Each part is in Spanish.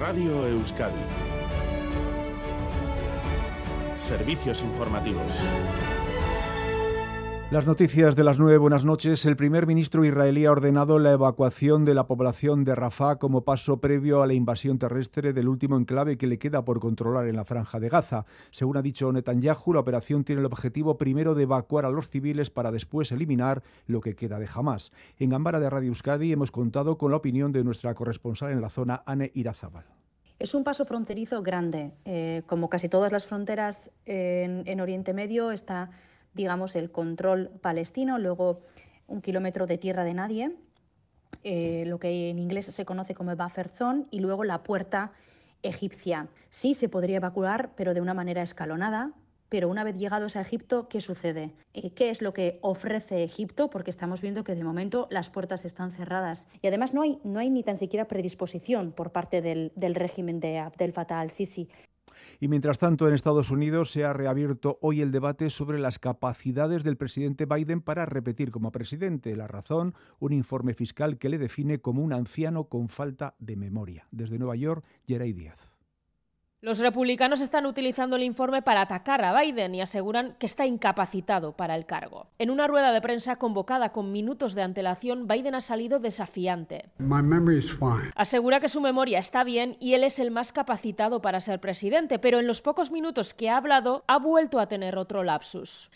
Radio Euskadi. Servicios informativos. Las noticias de las nueve, buenas noches. El primer ministro israelí ha ordenado la evacuación de la población de Rafah como paso previo a la invasión terrestre del último enclave que le queda por controlar en la franja de Gaza. Según ha dicho Netanyahu, la operación tiene el objetivo primero de evacuar a los civiles para después eliminar lo que queda de Hamas. En Gambara de Radio Euskadi hemos contado con la opinión de nuestra corresponsal en la zona, Anne Irazábal. Es un paso fronterizo grande. Eh, como casi todas las fronteras en, en Oriente Medio, está digamos, el control palestino, luego un kilómetro de tierra de nadie, eh, lo que en inglés se conoce como buffer zone, y luego la puerta egipcia. Sí se podría evacuar, pero de una manera escalonada. Pero una vez llegados a Egipto, ¿qué sucede? Eh, ¿Qué es lo que ofrece Egipto? Porque estamos viendo que de momento las puertas están cerradas. Y además no hay, no hay ni tan siquiera predisposición por parte del, del régimen de Abdel Fattah al-Sisi. Y mientras tanto, en Estados Unidos se ha reabierto hoy el debate sobre las capacidades del presidente Biden para repetir como presidente. La razón, un informe fiscal que le define como un anciano con falta de memoria. Desde Nueva York, Geray Díaz. Los republicanos están utilizando el informe para atacar a Biden y aseguran que está incapacitado para el cargo. En una rueda de prensa convocada con minutos de antelación, Biden ha salido desafiante. Asegura que su memoria está bien y él es el más capacitado para ser presidente, pero en los pocos minutos que ha hablado ha vuelto a tener otro lapsus.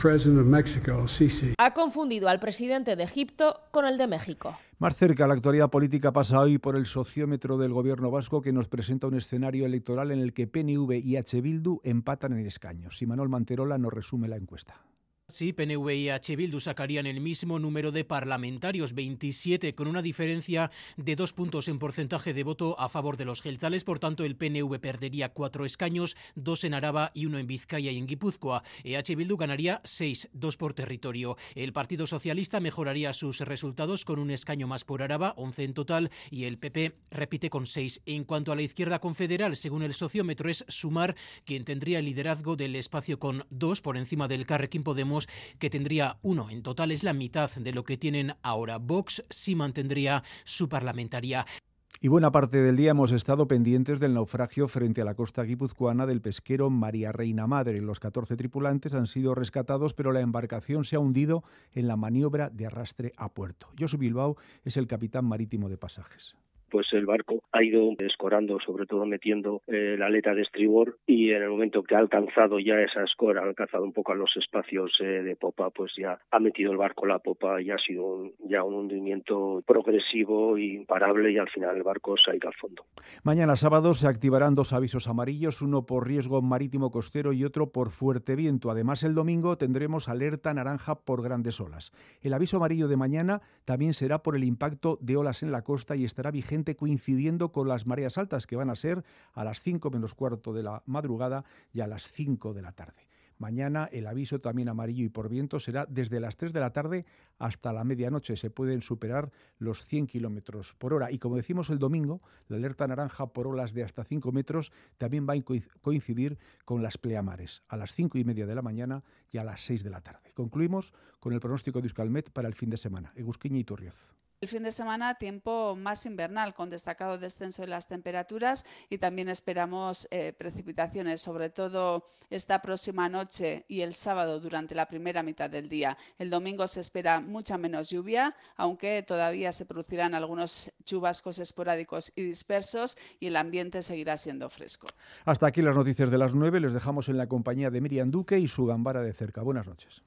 Ha confundido al presidente de Egipto con el de México. Más cerca, la actualidad política pasa hoy por el sociómetro del gobierno vasco que nos presenta un escenario electoral en el que PNV y H. Bildu empatan en escaños. Y Manuel Manterola nos resume la encuesta. Sí, PNV y H. Bildu sacarían el mismo número de parlamentarios, 27, con una diferencia de dos puntos en porcentaje de voto a favor de los gelzales. Por tanto, el PNV perdería cuatro escaños, dos en Araba y uno en Vizcaya y en Guipúzcoa. H. Bildu ganaría seis, dos por territorio. El Partido Socialista mejoraría sus resultados con un escaño más por Araba, 11 en total, y el PP repite con seis. En cuanto a la izquierda confederal, según el sociómetro, es Sumar quien tendría el liderazgo del espacio con dos por encima del Carrequín Podemos que tendría uno. En total es la mitad de lo que tienen ahora. Vox sí mantendría su parlamentaria. Y buena parte del día hemos estado pendientes del naufragio frente a la costa guipuzcoana del pesquero María Reina Madre. Los 14 tripulantes han sido rescatados, pero la embarcación se ha hundido en la maniobra de arrastre a puerto. Josu Bilbao es el capitán marítimo de pasajes pues el barco ha ido escorando, sobre todo metiendo eh, la aleta de estribor y en el momento que ha alcanzado ya esa escora, ha alcanzado un poco a los espacios eh, de popa, pues ya ha metido el barco la popa y ha sido ya un hundimiento progresivo e imparable y al final el barco se ha ido al fondo. Mañana sábado se activarán dos avisos amarillos, uno por riesgo marítimo costero y otro por fuerte viento. Además, el domingo tendremos alerta naranja por grandes olas. El aviso amarillo de mañana también será por el impacto de olas en la costa y estará vigente coincidiendo con las mareas altas que van a ser a las 5 menos cuarto de la madrugada y a las 5 de la tarde. Mañana el aviso también amarillo y por viento será desde las 3 de la tarde hasta la medianoche. Se pueden superar los 100 kilómetros por hora. Y como decimos el domingo, la alerta naranja por olas de hasta 5 metros también va a coincidir con las pleamares a las 5 y media de la mañana y a las 6 de la tarde. Concluimos con el pronóstico de Euskalmet para el fin de semana. Egusquiña y Turrioz. El fin de semana tiempo más invernal con destacado descenso en las temperaturas y también esperamos eh, precipitaciones, sobre todo esta próxima noche y el sábado durante la primera mitad del día. El domingo se espera mucha menos lluvia, aunque todavía se producirán algunos chubascos esporádicos y dispersos y el ambiente seguirá siendo fresco. Hasta aquí las noticias de las nueve. Les dejamos en la compañía de Miriam Duque y su gambara de cerca. Buenas noches.